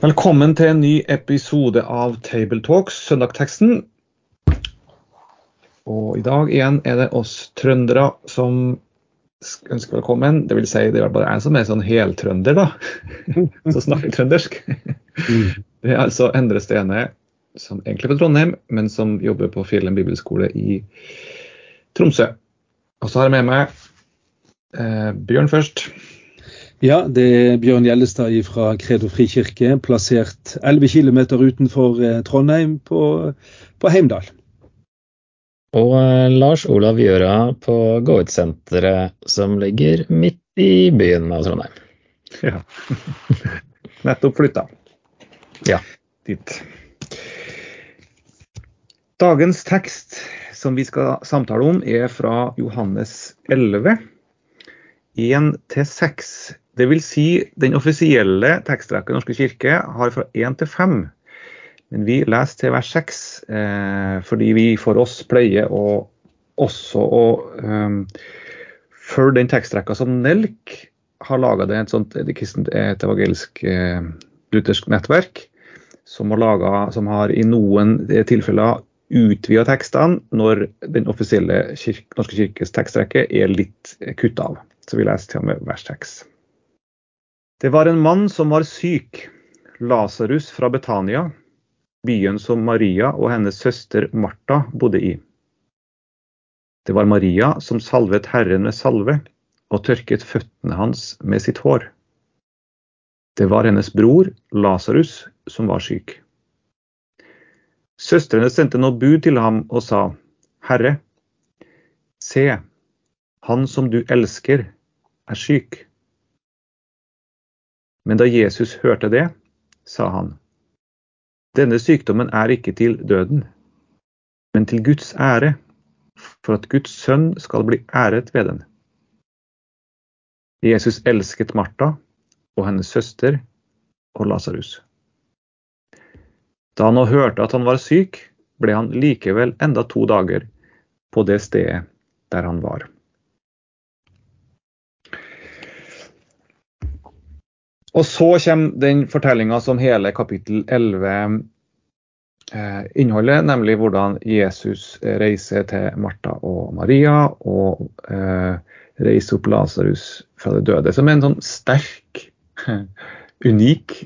Velkommen til en ny episode av Tabletalks, søndagteksten. Og i dag igjen er det oss trøndere som ønsker velkommen. Det vil si, det er bare jeg som er sånn heltrønder, da. som snakker trøndersk. Det er altså Endre Stene, som egentlig er fra Trondheim, men som jobber på Fjellheim bibelskole i Tromsø. Og så har jeg med meg eh, Bjørn først. Ja, det er Bjørn Gjellestad fra Kredo frikirke, plassert 11 km utenfor eh, Trondheim, på, på Heimdal. Og eh, Lars Olav Gjøra på Gå ut-senteret, som ligger midt i byen av Trondheim. Ja. Nettopp flytta. Ja. Dit. Dagens tekst som vi skal samtale om, er fra Johannes 11, 1-6. Det vil si, den offisielle tekstrekken Norske kirke har fra 1 til 5. Men vi leser til vers 6, eh, fordi vi for oss pleier å også å eh, følge den tekstrekka som Nelk har laga. Det er et sånt kristent evangelisk eh, luthersk nettverk som har, laget, som har i noen tilfeller utvida tekstene når den offisielle kirke, Norske kirkes tekstrekke er litt kutta av. Så vi leser til og med vers 6. Det var en mann som var syk, Lasarus fra Betania, byen som Maria og hennes søster Martha bodde i. Det var Maria som salvet Herren med salve og tørket føttene hans med sitt hår. Det var hennes bror Lasarus som var syk. Søstrene sendte nå bud til ham og sa, Herre, se, han som du elsker, er syk. Men da Jesus hørte det, sa han, denne sykdommen er ikke til døden, men til Guds ære, for at Guds sønn skal bli æret ved den. Jesus elsket Martha og hennes søster og Lasarus. Da han nå hørte at han var syk, ble han likevel enda to dager på det stedet der han var. Og så kommer den fortellinga som hele kapittel 11 eh, inneholder, nemlig hvordan Jesus reiser til Martha og Maria og eh, reiser opp Lasarus fra det døde. Som er en sånn sterk, unik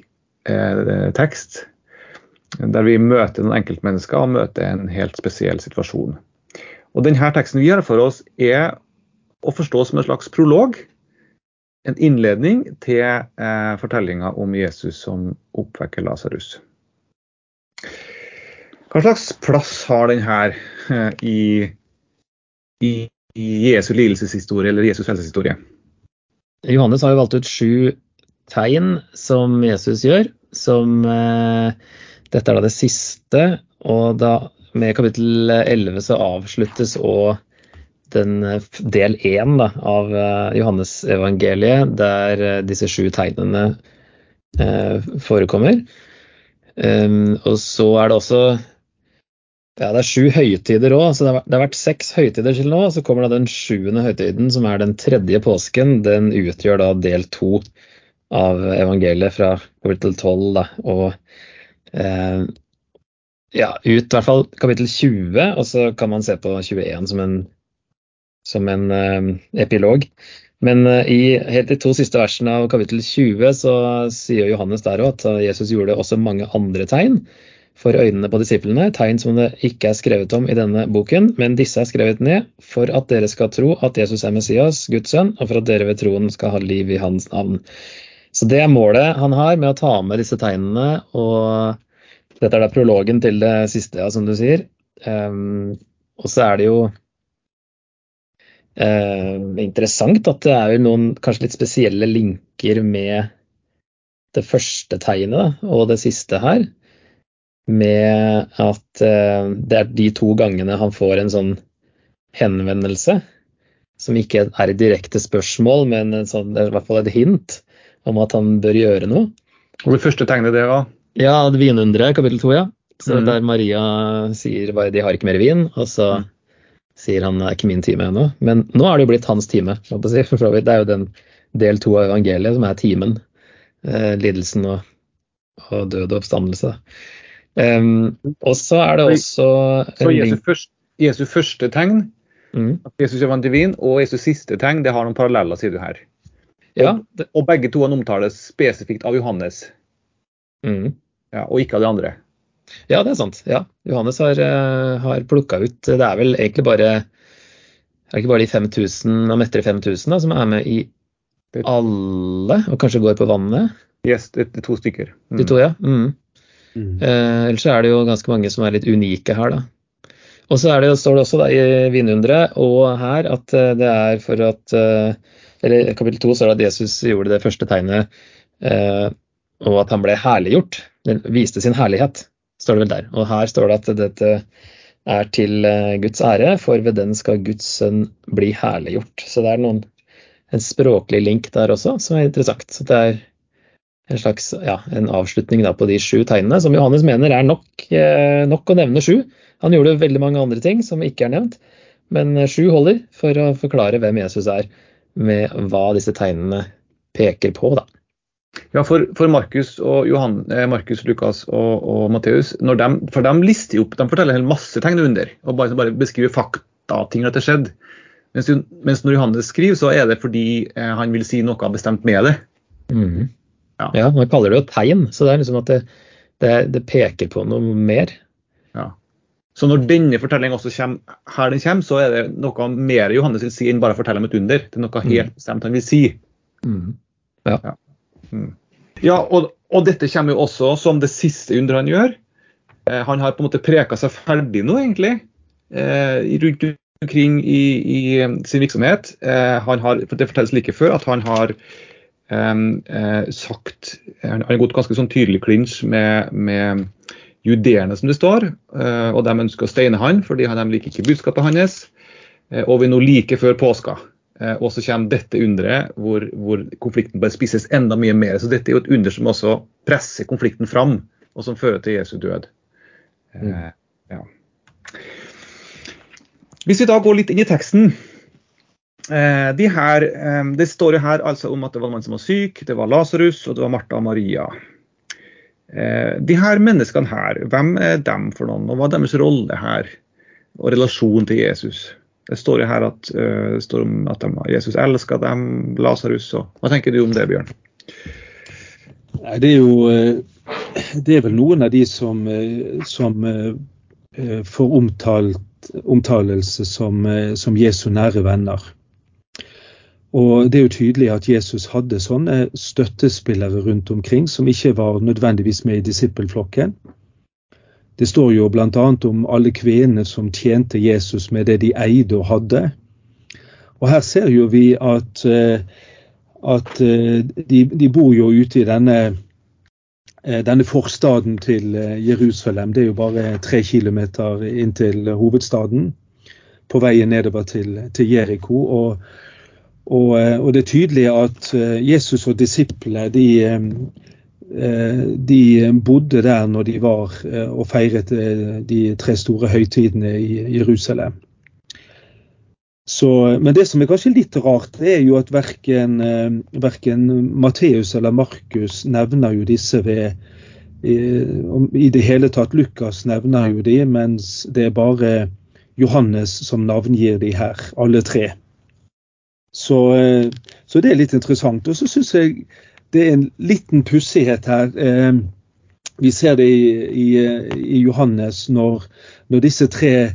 eh, tekst der vi møter noen enkeltmennesker og møter en helt spesiell situasjon. Og denne teksten vi har for oss, er å forstå som en slags prolog. En innledning til eh, fortellinga om Jesus som oppvekker Lasarus. Hva slags plass har den eh, i, i, i Jesu lidelseshistorie eller Jesus helseshistorie? Johannes har jo valgt ut sju tegn som Jesus gjør, som eh, dette er da det siste, og da med kapittel 11 så avsluttes òg den eh, del én av eh, Johannes-evangeliet, der eh, disse sju tegnene forekommer. Um, og så er det også ja, det er sju høytider òg, så det har, det har, vært seks høytider til nå. Så kommer da den sjuende høytiden, som er den tredje påsken. Den utgjør da del to av evangeliet fra kapittel tolv. Og Eh, ja, ut i hvert fall kapittel 20, og så kan man se på 21 som en, som en uh, epilog. Men uh, i helt de to siste versene av kapittel 20 så sier Johannes der òg at Jesus gjorde også mange andre tegn for øynene på disiplene, tegn som det ikke er skrevet om i denne boken, men disse er skrevet ned for at dere skal tro at Jesus er Messias, Guds sønn, og for at dere ved troen skal ha liv i hans navn. Så det er målet han har med å ta med disse tegnene og dette er da prologen til det siste, ja, som du sier. Um, og så er det jo uh, interessant at det er jo noen kanskje litt spesielle linker med det første tegnet og det siste her, med at eh, det er de to gangene han får en sånn henvendelse, som ikke er et direkte spørsmål, men sånn, i hvert fall et hint om at han bør gjøre noe. Og det første tegnet det var? Ja, Vinunderet, kapittel to, ja. Så mm. Der Maria sier bare 'de har ikke mer vin', og så mm. Sier han er ikke min time ennå'. Men nå er det jo blitt hans time. Det er jo den del to av evangeliet som er timen. Eh, lidelsen og, og, død og oppstandelse. Um, og så er det også Så Jesu, først, Jesu første tegn, mm. at Jesus er divin, og Jesus siste tegn, det har noen paralleller, sier du her. Ja, det... og, begge to omtales spesifikt av Johannes, mm. ja, og ikke av de andre. Ja, det er sant. Ja. Johannes har, uh, har plukka ut Det er vel egentlig bare er det ikke bare de 5000 og Mettere 5000 da, som er med i alle, og kanskje går på vannet? Yes, det er to stykker. Mm. De to, ja. Mm. Mm. Eh, ellers er det jo ganske mange som er litt unike her, da. Og så det, står det også da, i Vinunderet og her at eh, det er for at eh, Eller i kapittel to står det at Jesus gjorde det første tegnet, eh, og at han ble herliggjort. Den viste sin herlighet, står det vel der. Og her står det at dette er til eh, Guds ære, for ved den skal Guds sønn bli herliggjort. Så det er noen, en språklig link der også som er interessant. Så det er en slags ja, en avslutning på de sju tegnene, som Johannes mener er nok, eh, nok, å nevne sju. Han gjorde veldig mange andre ting som ikke er nevnt, men sju holder for å forklare hvem Jesus er, med hva disse tegnene peker på. da. Ja, For, for Markus, og Johan, eh, Markus, Lukas og, og Matteus, for de lister opp, de forteller en masse tegn under, og bare, bare beskriver fakta, ting at det skjedde. Mens, mens, når Johannes skriver, så er det fordi eh, han vil si noe bestemt med det. Mm. Ja. ja, Man kaller det jo tegn, så det er liksom at det, det, det peker på noe mer. Ja. Så når denne fortellingen også kommer, her den kommer, så er det noe mer Johannes vil si enn bare å fortelle om et under. Det er noe mm. helt bestemt han vil si. Mm. Ja. ja. Mm. ja og, og, dette kommer jo også som det siste underet han gjør. Eh, han har på en måte preka seg ferdig nå, egentlig, eh, rundt omkring i, i, sin virksomhet. Eh, han har, det fortelles like før at han har eh, sagt Han har gått ganske sånn tydelig klinsj med, med judeerne, som det står. Eh, og de ønsker å steine han fordi de liker ikke budskapet hans. Eh, og vi nå like før påska. Eh, og så kommer dette underet hvor, hvor, konflikten bare spises enda mye mer. Så dette er jo et under som også presser konflikten fram, og som fører til Jesu død. Mm. Ja. Hvis vi da går litt inn i teksten, Eh, de her, eh, det står jo her altså om at det var en mann som var syk, det var Lasarus og det var Martha og Maria. Eh, de her menneskene her, hvem er dem for noen, og hva er deres rolle her? Og relasjon til Jesus? Det står jo her at, det står om at de, Jesus elsker dem, Lasarus og Hva tenker du om det, Bjørn? Nei, det er jo Det er vel noen av de som, som får omtalt, omtalelse som, som Jesu nære venner. Og det er jo tydelig at Jesus hadde sånne støttespillere rundt omkring som ikke var nødvendigvis med i disippelflokken. Det står jo bl.a. om alle kvenene som tjente Jesus med det de eide og hadde. Og her ser jo vi at, eh, at eh, de, de, bor jo ute i denne, eh, denne forstaden til Jerusalem. Det er jo bare tre kilometer inn til hovedstaden. På veien nedover til, til Jeriko. Og og, og, det er tydelig at Jesus og disiplene de, de bodde der når de var og feiret de tre store høytidene i Jerusalem. Så, men det som er kanskje litt rart, det er jo at verken, verken Matteus eller Markus nevner jo disse ved i det hele tatt. Lukas nevner jo de, mens det er bare Johannes som navngir de her, alle tre. Så, eh, så, det er litt interessant. Og så syns jeg det er en liten pussighet her. Eh, vi ser det i, i, i Johannes når, når, disse tre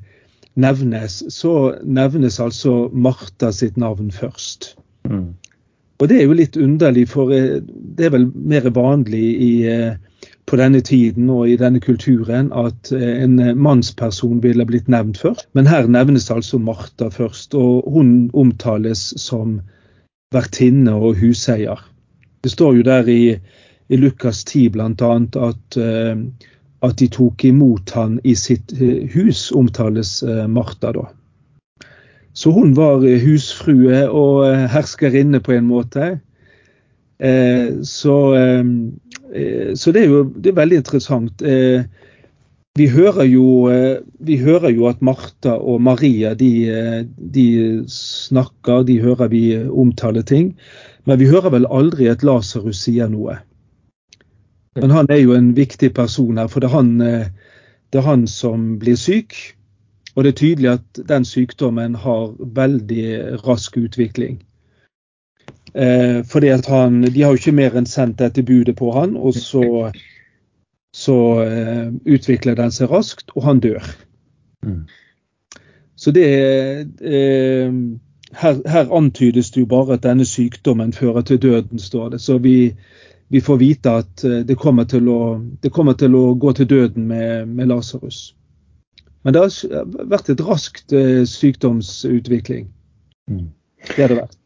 nevnes, så nevnes altså Martha sitt navn først. Mm. Og det er jo litt underlig, for eh, det er vel mer vanlig i, på denne tiden og i denne kulturen at eh, en mannsperson ville blitt nevnt først. Men her nevnes altså Martha først, og hun omtales som vertinne og huseier. Det står jo der i, i Lukas 10 bl.a. At, uh, at de tok imot han i sitt hus, omtales uh, Martha da. Så hun var husfrue og herskerinne på en måte. Så, så det er jo det er veldig interessant. Vi hører, jo, vi hører jo at Martha og Maria de, de snakker, de hører vi omtale ting. Men vi hører vel aldri at Lasarus sier noe. Men han er jo en viktig person her, for det er han, det er han som blir syk. Og det er tydelig at den sykdommen har veldig rask utvikling. Eh, fordi at han, De har jo ikke mer enn sendt dette budet på han, og så, så eh, utvikler den seg raskt, og han dør. Mm. Så det eh, her, her, antydes det jo bare at denne sykdommen fører til døden, står det. Så vi, vi får vite at det kommer til å, kommer til å gå til døden med, med Lasarus. Men det har vært et raskt sykdomsutvikling. Mm. Det har det vært.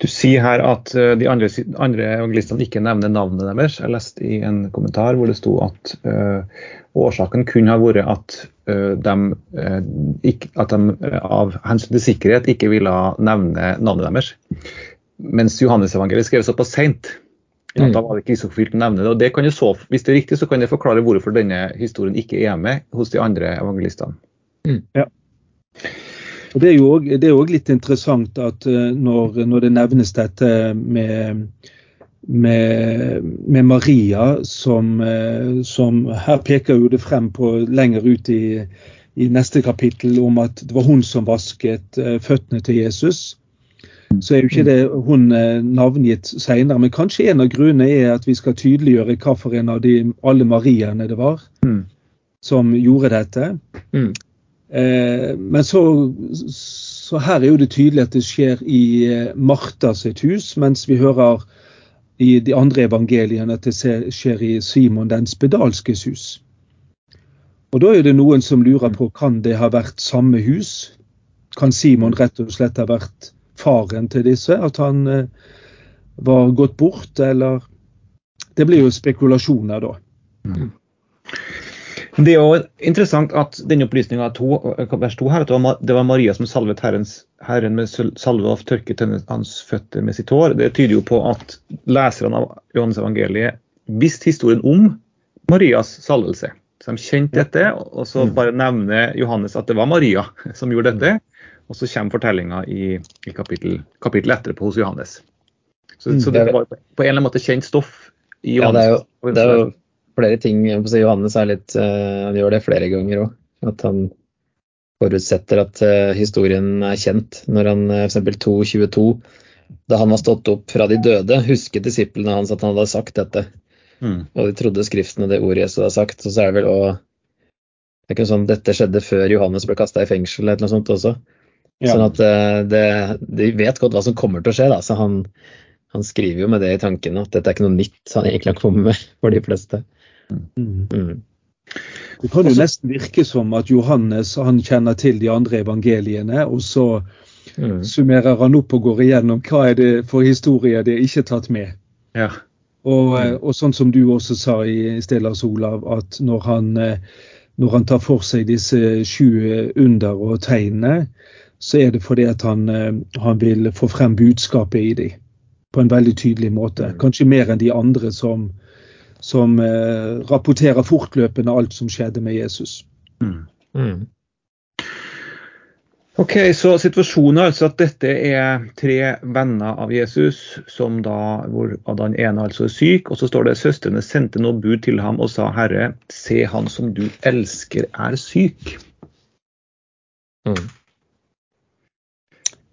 Du sier her at de andre, andre evangelistene ikke nevner navnet deres. Jeg leste i en kommentar hvor det sto at uh, årsaken kunne ha vært at, uh, de, uh, ikke, at de av hensyn til sikkerhet ikke ville nevne navnet deres. Mens Johannes-evangeliet skrev såpass seint. Ja, da var det ikke så fylt å nevne det. og det kan jo så, Hvis det er riktig, så kan det forklare hvorfor denne historien ikke er med hos de andre evangelistene. Mm. Ja. Og Det er jo òg litt interessant at når, når, det nevnes dette med, med, med Maria, som, som, Her peker jo det frem på lenger ut i, i, neste kapittel om at det var hun som vasket føttene til Jesus. Så er jo ikke det hun navngitt senere. Men kanskje en av grunnene er at vi skal tydeliggjøre hvilken av de alle Mariaene det var mm. som gjorde dette. Mm. Eh, men så, så, her er jo det tydelig at det skjer i eh, Martha sitt hus, mens vi hører i de andre evangeliene at det skjer i Simon den spedalskes hus. Og Da er det noen som lurer på kan det ha vært samme hus? Kan Simon rett og slett ha vært faren til disse? At han eh, var gått bort, eller Det blir jo spekulasjoner da. Mm. Det er jo interessant at denne opplysninga vers 2 her, at det var Maria som salvet herrens, Herren med salve og tørket hans føtter med sitt hår. Det tyder jo på at leserne av Johannes evangeliet visste historien om Marias salvelse. Så de kjente dette, og så mm. bare nevner Johannes at det var Maria som gjorde dette. Og så kommer fortellinga i, i kapittel, kapittel etterpå hos Johannes. Så, så, det var på en eller annen måte kjent stoff i Johannes. Ja, det er jo, det er jo flere ting. Johannes er litt, uh, han gjør det flere ganger òg. At han forutsetter at uh, historien er kjent. Når han uh, f.eks. 2.22, da han var stått opp fra de døde, husket disiplene hans at han hadde sagt dette. Mm. Og de trodde Skriften og det ordet Jesus hadde sagt. Og så er det vel også det er ikke sånn Dette skjedde før Johannes ble kasta i fengsel eller noe sånt også. Ja. Sånn at det, De vet godt hva som kommer til å skje. da, så han, han skriver jo med det i tankene at dette er ikke noe nytt han egentlig har kommet med for de fleste. Mm. mm. Det kan jo nesten virke som at Johannes han kjenner til de andre evangeliene, og så mm. summerer han opp og går igjennom hva er det for historier det er ikke tatt med. Ja. Og, mm. og, sånn som du også sa i sted, Lars Olav, at når han, når han tar for seg disse sju under og tegnene, så er det fordi at han, han vil få frem budskapet i dem på en veldig tydelig måte. Mm. Kanskje mer enn de andre som, som eh, rapporterer fortløpende alt som skjedde med Jesus. Mm. Mm. Ok, Så situasjonen er altså at dette er tre venner av Jesus, som da, hvor den ene altså er syk. Og så står det søstrene sendte noe bud til ham og sa, Herre, se han som du elsker er syk. Mm.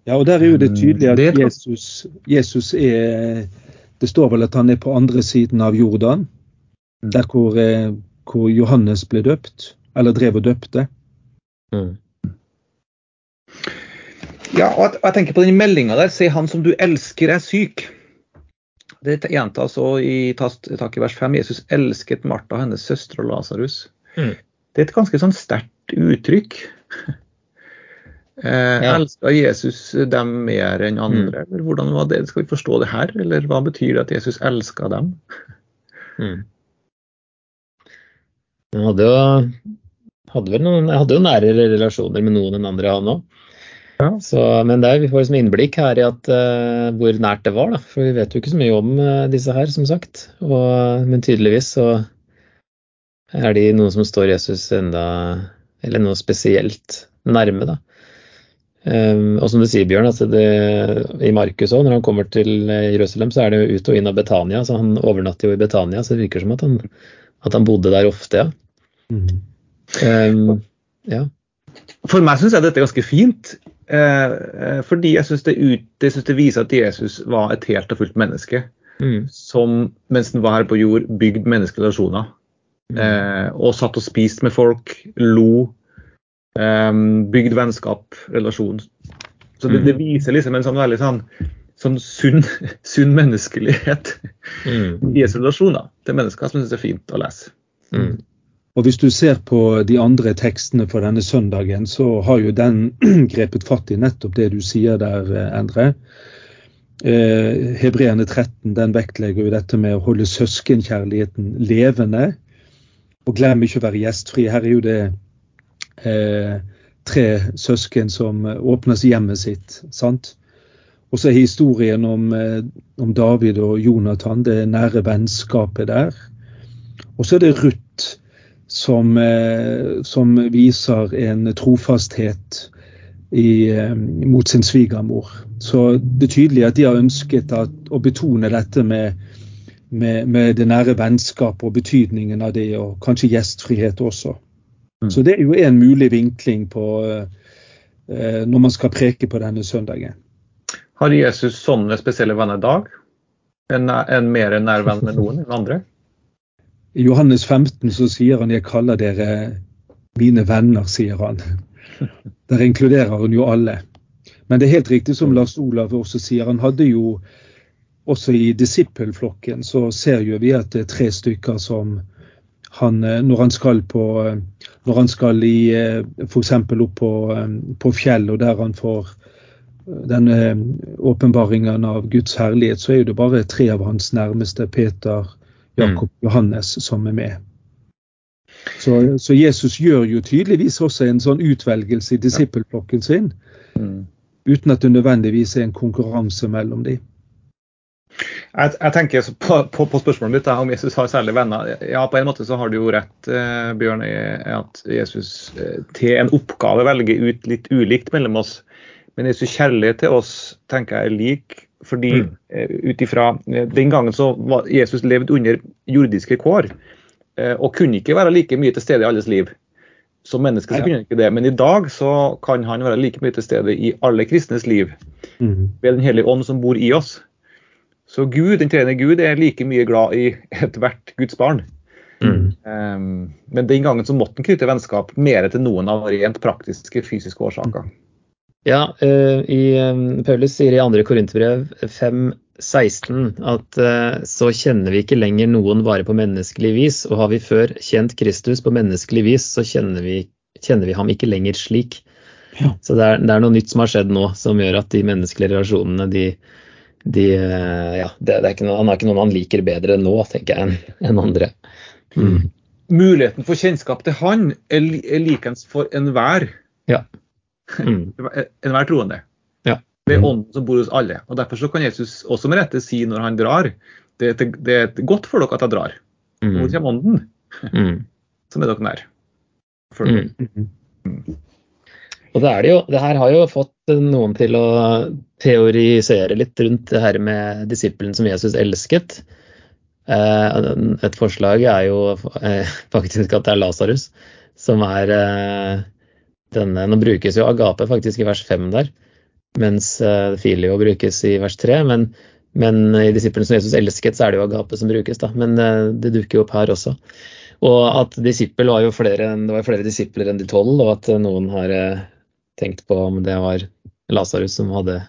Ja, og der er jo det tydelig at Jesus, Jesus er Det står vel at han er på andre siden av Jordan. Der hvor, eh, hvor Johannes ble døpt, eller drev og døpte. Mm. Ja, og jeg tenker på den meldinga der. Se han som du elsker er syk. Det gjentas også i tak i vers 5. Jesus elsket Martha, hennes søster og Lasarus. Mm. Det er et ganske sånn sterkt uttrykk. Eh, ja. Elska Jesus dem mer enn andre? Mm. Eller hvordan var det? Skal vi forstå det her, eller hva betyr det at Jesus elska dem? Mm. Han hadde jo, hadde noen, hadde jo nære relasjoner med noen enn andre, han òg. Ja. Men det er, vi får liksom innblikk her i at, uh, hvor nært det var. Da. For vi vet jo ikke så mye om uh, disse her, som sagt. Og, men tydeligvis så er de noen som står Jesus enda Eller noe spesielt nærme, da. Um, og som du sier, Bjørn, altså det, i Markus òg, når han kommer til Jerusalem, så er det jo ut og inn av Betania. Så han overnatter jo i Betania, så det virker som at han, at han bodde der ofte, ja. Mm. Um, ja. For meg syns jeg dette er ganske fint. Eh, eh, fordi jeg syns det, det, det, viser at Jesus var et helt og fullt menneske. Mm. Som mens han var her på jord, bygde menneskerelasjoner. Mm. Eh, og satt og spiste med folk, lo. Eh, bygd vennskap, relasjon. Så det, det, mm. viser liksom en sånn veldig sånn, sånn sunn, sunn, menneskelighet mm. i Jesu relasjoner til mennesker som jeg syns er fint å lese. Mm. Og Hvis du ser på de andre tekstene for denne søndagen, så har jo den grepet fatt i nettopp det du sier der, Endre. Eh, Hebreerne 13 den vektlegger jo dette med å holde søskenkjærligheten levende. Og glem ikke å være gjestfri. Her er jo det eh, tre søsken som åpner hjemmet sitt. sant? Og så er historien om, eh, om David og Jonathan, det nære vennskapet der. Og så er det Ruth som, eh, som viser en trofasthet i, eh, mot sin svigermor. Så det er tydelig at de har ønsket at, å betone dette med, med, med, det nære vennskapet og betydningen av det, og kanskje gjestfrihet også. Mm. Så det er jo en mulig vinkling på eh, når man skal preke på denne søndagen. Har Jesus sånne spesielle venner i dag? En, en mer nær venn med noen enn andre? I Johannes 15 så sier han 'jeg kaller dere mine venner', sier han. Der inkluderer han jo alle. Men det er helt riktig som Lars Olav også sier, han hadde jo også i disippelflokken så ser jo vi at det er tre stykker som han, når han skal på når han skal i f.eks. opp på, på fjell, og der han får denne åpenbaringen av Guds herlighet, så er det bare tre av hans nærmeste, Peter, Jakob mm. Johannes som er med. Så, så, Jesus gjør jo tydeligvis også en sånn utvelgelse i disippelflokken sin, mm. uten at det nødvendigvis er en konkurranse mellom dem. Jeg, jeg, tenker på, på, på, spørsmålet ditt om Jesus har særlige venner. Ja, På en måte så har du jo rett, eh, Bjørn, i at Jesus eh, til en oppgave velger ut litt ulikt mellom oss. Men Jesus kjærlighet til oss tenker jeg er lik fordi mm. Eh, ut ifra eh, Den gangen så var Jesus levd under jordiske kår eh, og kunne ikke være like mye til stede i alles liv. Som menneske så kunne han ikke det, men i dag så kan han være like mye til stede i alle kristnes liv. Mm. Ved Den hellige ånd som bor i oss. Så Gud, den tredje Gud er like mye glad i ethvert Guds barn. Mm. Um, men den gangen så måtte han knytte vennskap mer til noen av rent praktiske, fysiske årsaker. Ja, uh, i, um, Paulus sier i 2. Korinterbrev 5,16 at uh, så kjenner vi ikke lenger noen bare på menneskelig vis, og har vi før kjent Kristus på menneskelig vis, så kjenner vi, kjenner vi ham ikke lenger slik. Ja. Så det er, det er, noe nytt som har skjedd nå, som gjør at de menneskelige relasjonene de, de ja, det, det noe, Han er ikke noen han liker bedre nå, tenker jeg, enn en andre. Mm. Muligheten for kjennskap til han er, er likens for enhver. Ja. Mm. Enhver troende. Ja. Det er ånden som bor hos alle. og Derfor så kan Jesus også med rette si når han drar, det er, det er godt for dere at jeg drar. Mm. Nå kommer ånden, mm. som er dere nær. Mm. mm. Og det, er det, jo, det her har jo fått noen til å teorisere litt rundt det her med disippelen som Jesus elsket. Eh, et forslag er jo eh, faktisk at det er Lasarus som er eh, denne, Nå brukes jo agape faktisk i vers 5 der, mens uh, filio brukes i vers 3. Men, men i disiplene som Jesus elsket, så er det jo agape som brukes, da. Men uh, det dukker jo opp her også. Og at disippel var jo flere, det var flere disipler enn de tolv, og at noen har uh, tenkt på om det var Lasarus som hadde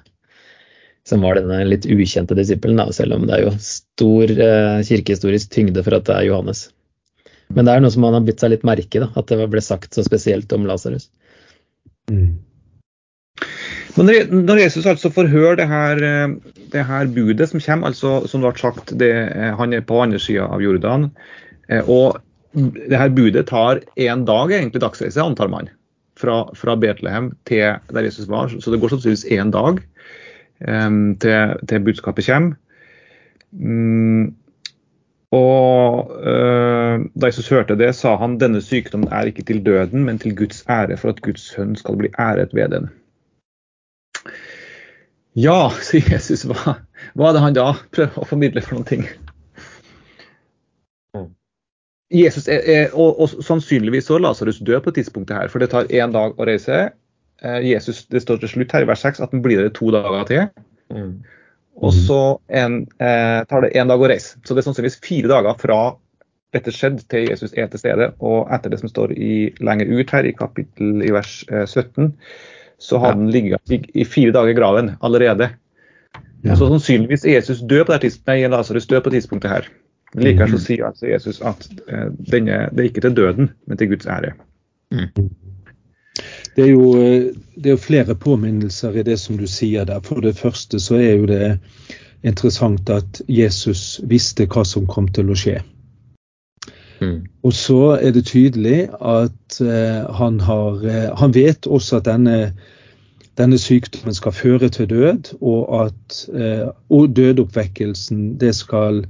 som var denne litt ukjente disippelen, selv om det er jo stor kirkehistorisk tyngde for at det er Johannes. Men det er noe som man har bitt seg litt merke i, at det ble sagt så spesielt om Lasarus. Mm. Men når Jesus altså får høre det her, eh, det her budet som kommer, altså som det ble sagt, det, han er på andre sida av Jordan, og det her budet tar én dag, egentlig dagsreise, antar man, fra, fra, Betlehem til der Jesus var. Så det går sannsynligvis én dag um, til, til, budskapet kommer. Um, og uh, Da Jesus hørte det, sa han denne sykdommen er ikke til døden, men til Guds ære, for at Guds sønn skal bli æret ved den. Ja, sier Jesus, hva, hva er det han da prøver å formidle for noen ting? Jesus er, er, og, og, sannsynligvis så Lasarus død på tidspunktet her, for det tar én dag å reise. Eh, Jesus, Det står til slutt her i vers 6 at han blir der to dager til. Mm. Og så en, eh, tar det én dag å reise. Så det er sannsynligvis fire dager fra dette skjedde til Jesus er til stede. Og etter det som står i, lenger ut her i kapittel i vers eh, 17, så har han ligget i, i, fire dager i graven allerede. Ja. Så sannsynligvis er Jesus død på det tidspunktet, nei, Lasarus død på tidspunktet her. Likevel så mm. sier altså Jesus at eh, denne, det er ikke til døden, men til Guds ære. Mm. Det er, jo, eh, det er jo flere påminnelser i det som du sier der. For det første så er jo det interessant at Jesus visste hva som kom til å skje. Mm. Og så er det tydelig at uh, han har uh, Han vet også at denne, denne, sykdommen skal føre til død, og at uh, og dødoppvekkelsen det skal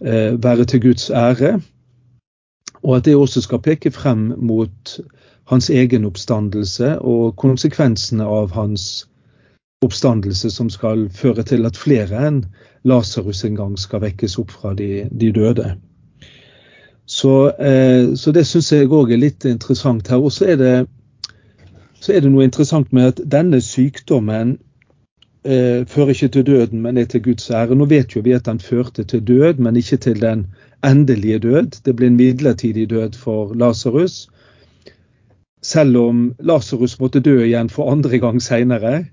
Eh, være til Guds ære, og at det også skal peke frem mot hans egen oppstandelse og konsekvensene av hans oppstandelse, som skal føre til at flere enn Lasarus en gang skal vekkes opp fra de, de døde. Så, eh, så, det syns jeg òg er litt interessant her. Og så er, er det noe interessant med at denne sykdommen eh, fører ikke til døden, men er til Guds ære. Nå vet jo vi at den førte til død, men ikke til den endelige død. Det ble en midlertidig død for Lasarus. Selv om Lasarus måtte dø igjen for andre gang seinere.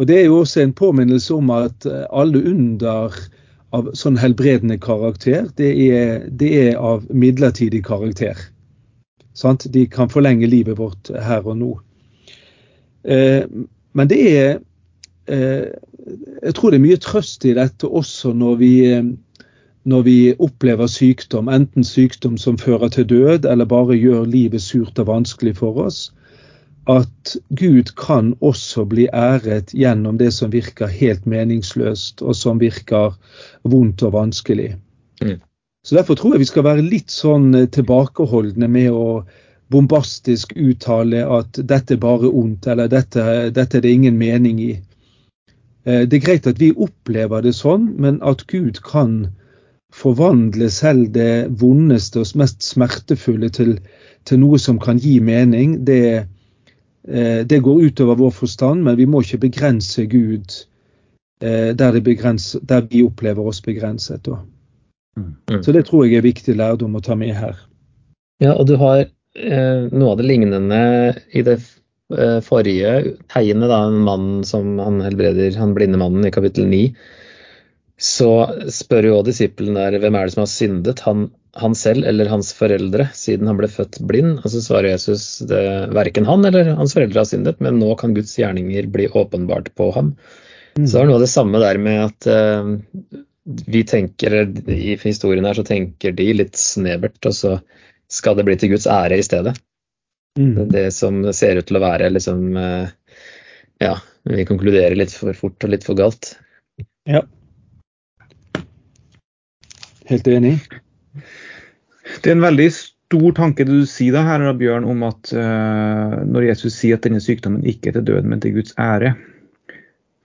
Og Det er jo også en påminnelse om at eh, alle under av sånn helbredende karakter, det er, det er av midlertidig karakter. Sant? De kan forlenge livet vårt her og nå. Eh, men det er Eh, jeg tror det er mye trøst i dette også når vi, eh, når vi opplever sykdom, enten sykdom som fører til død, eller bare gjør livet surt og vanskelig for oss. At Gud kan også bli æret gjennom det som virker helt meningsløst, og som virker vondt og vanskelig. Mm. Så Derfor tror jeg vi skal være litt sånn eh, tilbakeholdne med å bombastisk uttale at dette er bare ondt, eller dette, dette er det ingen mening i. Eh, det er greit at vi opplever det sånn, men at Gud kan forvandle selv det vondeste og mest smertefulle til, til noe som kan gi mening, det, eh, det, går utover vår forstand, men vi må ikke begrense Gud eh, der, begrenser, der vi opplever oss begrenset. Mm. Så det tror jeg er viktig lærdom å ta med her. Ja, og du har eh, noe av det lignende i det Eh, forrige tegnet, da, en mann som han helbreder, han blinde mannen i kapittel 9, så spør jo disippelen der hvem er det som har syndet, han, han, selv eller hans foreldre, siden han ble født blind. Og så svarer Jesus det, verken han eller hans foreldre har syndet, men nå kan Guds gjerninger bli åpenbart på ham. Mm. Så er det noe av det samme der med at uh, vi tenker, i historien her så tenker de litt snevert, og så skal det bli til Guds ære i stedet. Mm. Det som ser ut til å være liksom uh, Ja, vi konkluderer litt for fort og litt for galt. Ja. Helt enig. Det er en veldig stor tanke du sier da her, Bjørn, om at uh, når Jesus sier at denne sykdommen ikke er til døden, men til Guds ære.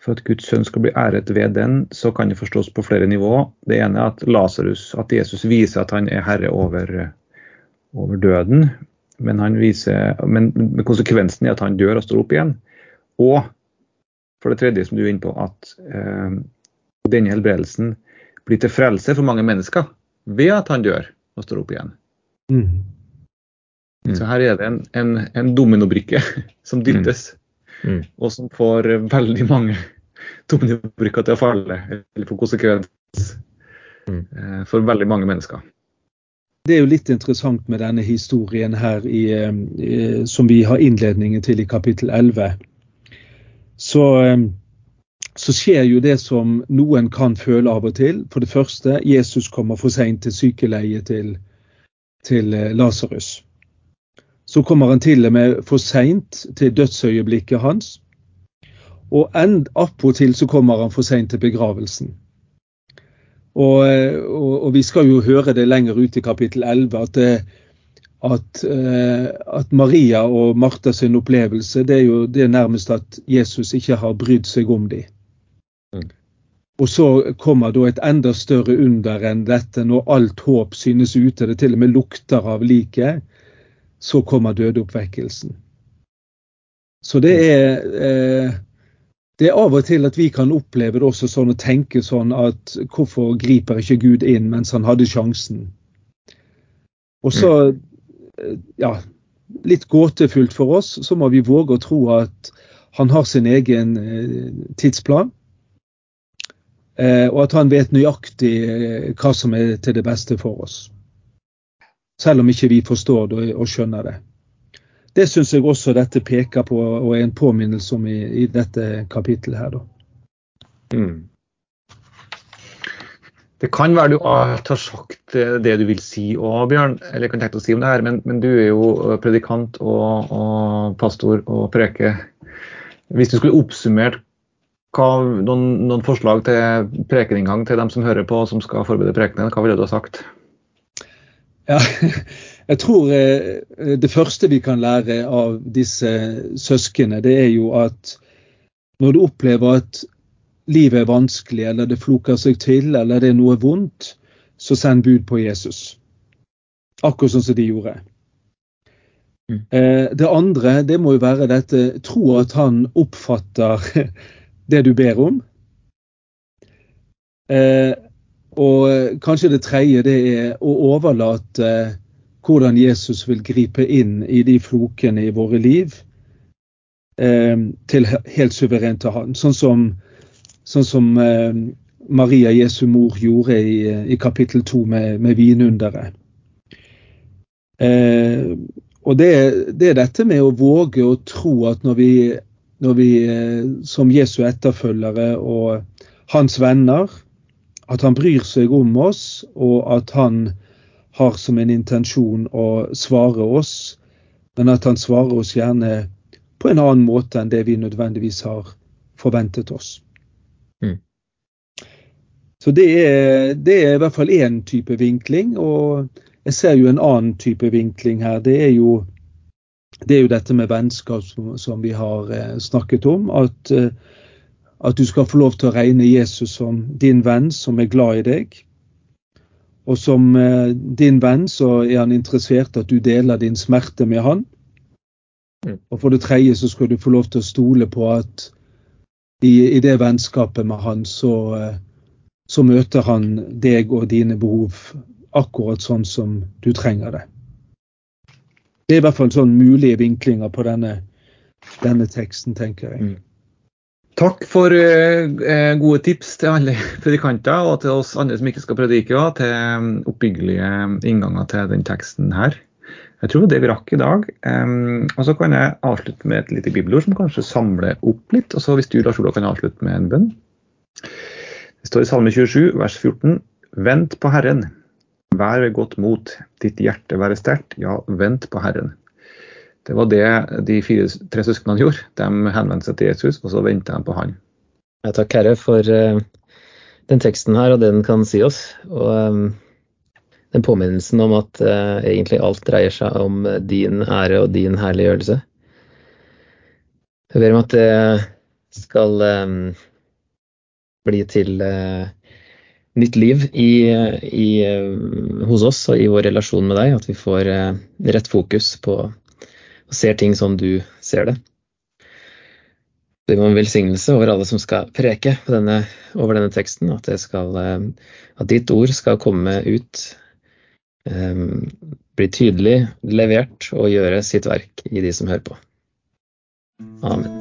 For at Guds sønn skal bli æret ved den, så kan det forstås på flere nivåer. Det ene er at Lazarus, at Jesus viser at han er herre over, over døden. Men, han viser, men, konsekvensen er at han dør og står opp igjen. Og for det tredje, som du er inne på, at uh, denne helbredelsen blir til frelse for mange mennesker ved at han dør og står opp igjen. Mm. Mm. Så her er det en, en, en dominobrikke som dyttes, mm. mm. og som får veldig mange dominobrikker til å falle, eller få konsekvens mm. eh, for veldig mange mennesker. Det er jo litt interessant med denne historien her i, i, som vi har innledningen til i kapittel 11. så, så skjer jo det som noen kan føle av og til. For det første, Jesus kommer for seint til sykeleiet til, til Lasarus. Så kommer han til og med for seint til dødsøyeblikket hans. Og attpåtil så kommer han for seint til begravelsen. Og, og, og, vi skal jo høre det lenger ut i kapittel 11 at, at, eh, at Maria og Martha sin opplevelse det er jo det er nærmest at Jesus ikke har brydd seg om dem. Mm. Og så kommer da et enda større under enn dette, når alt håp synes ute, det til og med lukter av liket, så kommer dødeoppvekkelsen. Så det er eh, det er av og til at vi kan oppleve det også sånn og tenke sånn at hvorfor griper ikke Gud inn mens han hadde sjansen? Og så, ja, litt gåtefullt for oss, så må vi våge å tro at han har sin egen eh, tidsplan. Eh, og at han vet nøyaktig eh, hva som er til det beste for oss. Selv om ikke vi forstår det og skjønner det. Det syns jeg også dette peker på og er en påminnelse om i, i dette kapittelet her. Mm. Det kan være du har sagt det du vil si òg, Bjørn. eller kan tenke å si om det her, men, men, du er jo predikant og, og pastor og preke. Hvis du skulle oppsummert hva, noen, noen, forslag til prekeninngang til dem som hører på som skal forberede prekenen, hva ville du ha sagt? Ja, Jeg tror eh, det første vi kan lære av disse søsknene, det er jo at når du opplever at livet er vanskelig, eller det floker seg til, eller det er noe vondt, så send bud på Jesus. Akkurat sånn som de gjorde. Mm. Eh, det andre det må jo være dette tro at han oppfatter det du ber om. Eh, og kanskje det tredje det er å overlate hvordan Jesus vil gripe inn i de flokene i våre liv, eh, til helt suverent til Han. Sånn som, sånn som eh, Maria Jesu mor gjorde i, i kapittel to med, med vinunderet. Eh, og det, det, er dette med å våge å tro at når vi, vi eh, som Jesu etterfølgere og hans venner, at han bryr seg om oss, og at han har som en intensjon å svare oss, men at han svarer oss gjerne på en annen måte enn det vi nødvendigvis har forventet oss. Mm. Så det er, det er, i hvert fall én type vinkling. Og jeg ser jo en annen type vinkling her. Det er jo, det er jo dette med vennskap som, som vi har eh, snakket om. At, eh, at du skal få lov til å regne Jesus som din venn som er glad i deg. Og som eh, din venn så er han interessert at du deler din smerte med han. Mm. Og for det tredje så skal du få lov til å stole på at i, i det vennskapet med han, så, eh, så, møter han deg og dine behov akkurat sånn som du trenger det. Det er i hvert fall sånn mulige vinklinger på denne, denne teksten, tenker jeg. Mm. Takk for uh, gode tips til alle predikanter, og til oss andre som ikke skal predike, og til um, oppbyggelige innganger til den teksten her. Jeg tror det vi rakk i dag. Um, og Så kan jeg avslutte med et lite bibelord som kanskje samler opp litt. og så Hvis du Lars Olav, kan avslutte med en bønn. Det står i Salme 27, vers 14. Vent på Herren, vær godt mot, ditt hjerte være sterkt, ja, vent på Herren. Det var det de fire, tre søsknene gjorde. De henvendte seg til Jesus, og så venta de på han. Ja, takk Herre for uh, den teksten her og det den kan si oss. Og um, den påminnelsen om at uh, egentlig alt dreier seg om din ære og din herliggjørelse. Jeg ber om at det skal bli til nytt liv i, i, hos oss og i vår relasjon med deg. At vi får rett fokus på og ser ting som du ser det. Det må en velsignelse over alle som skal preke denne, over denne teksten, at, skal, eh, at, ditt ord skal komme ut, um, bli tydelig levert og gjøre sitt verk i de som hører på. Amen.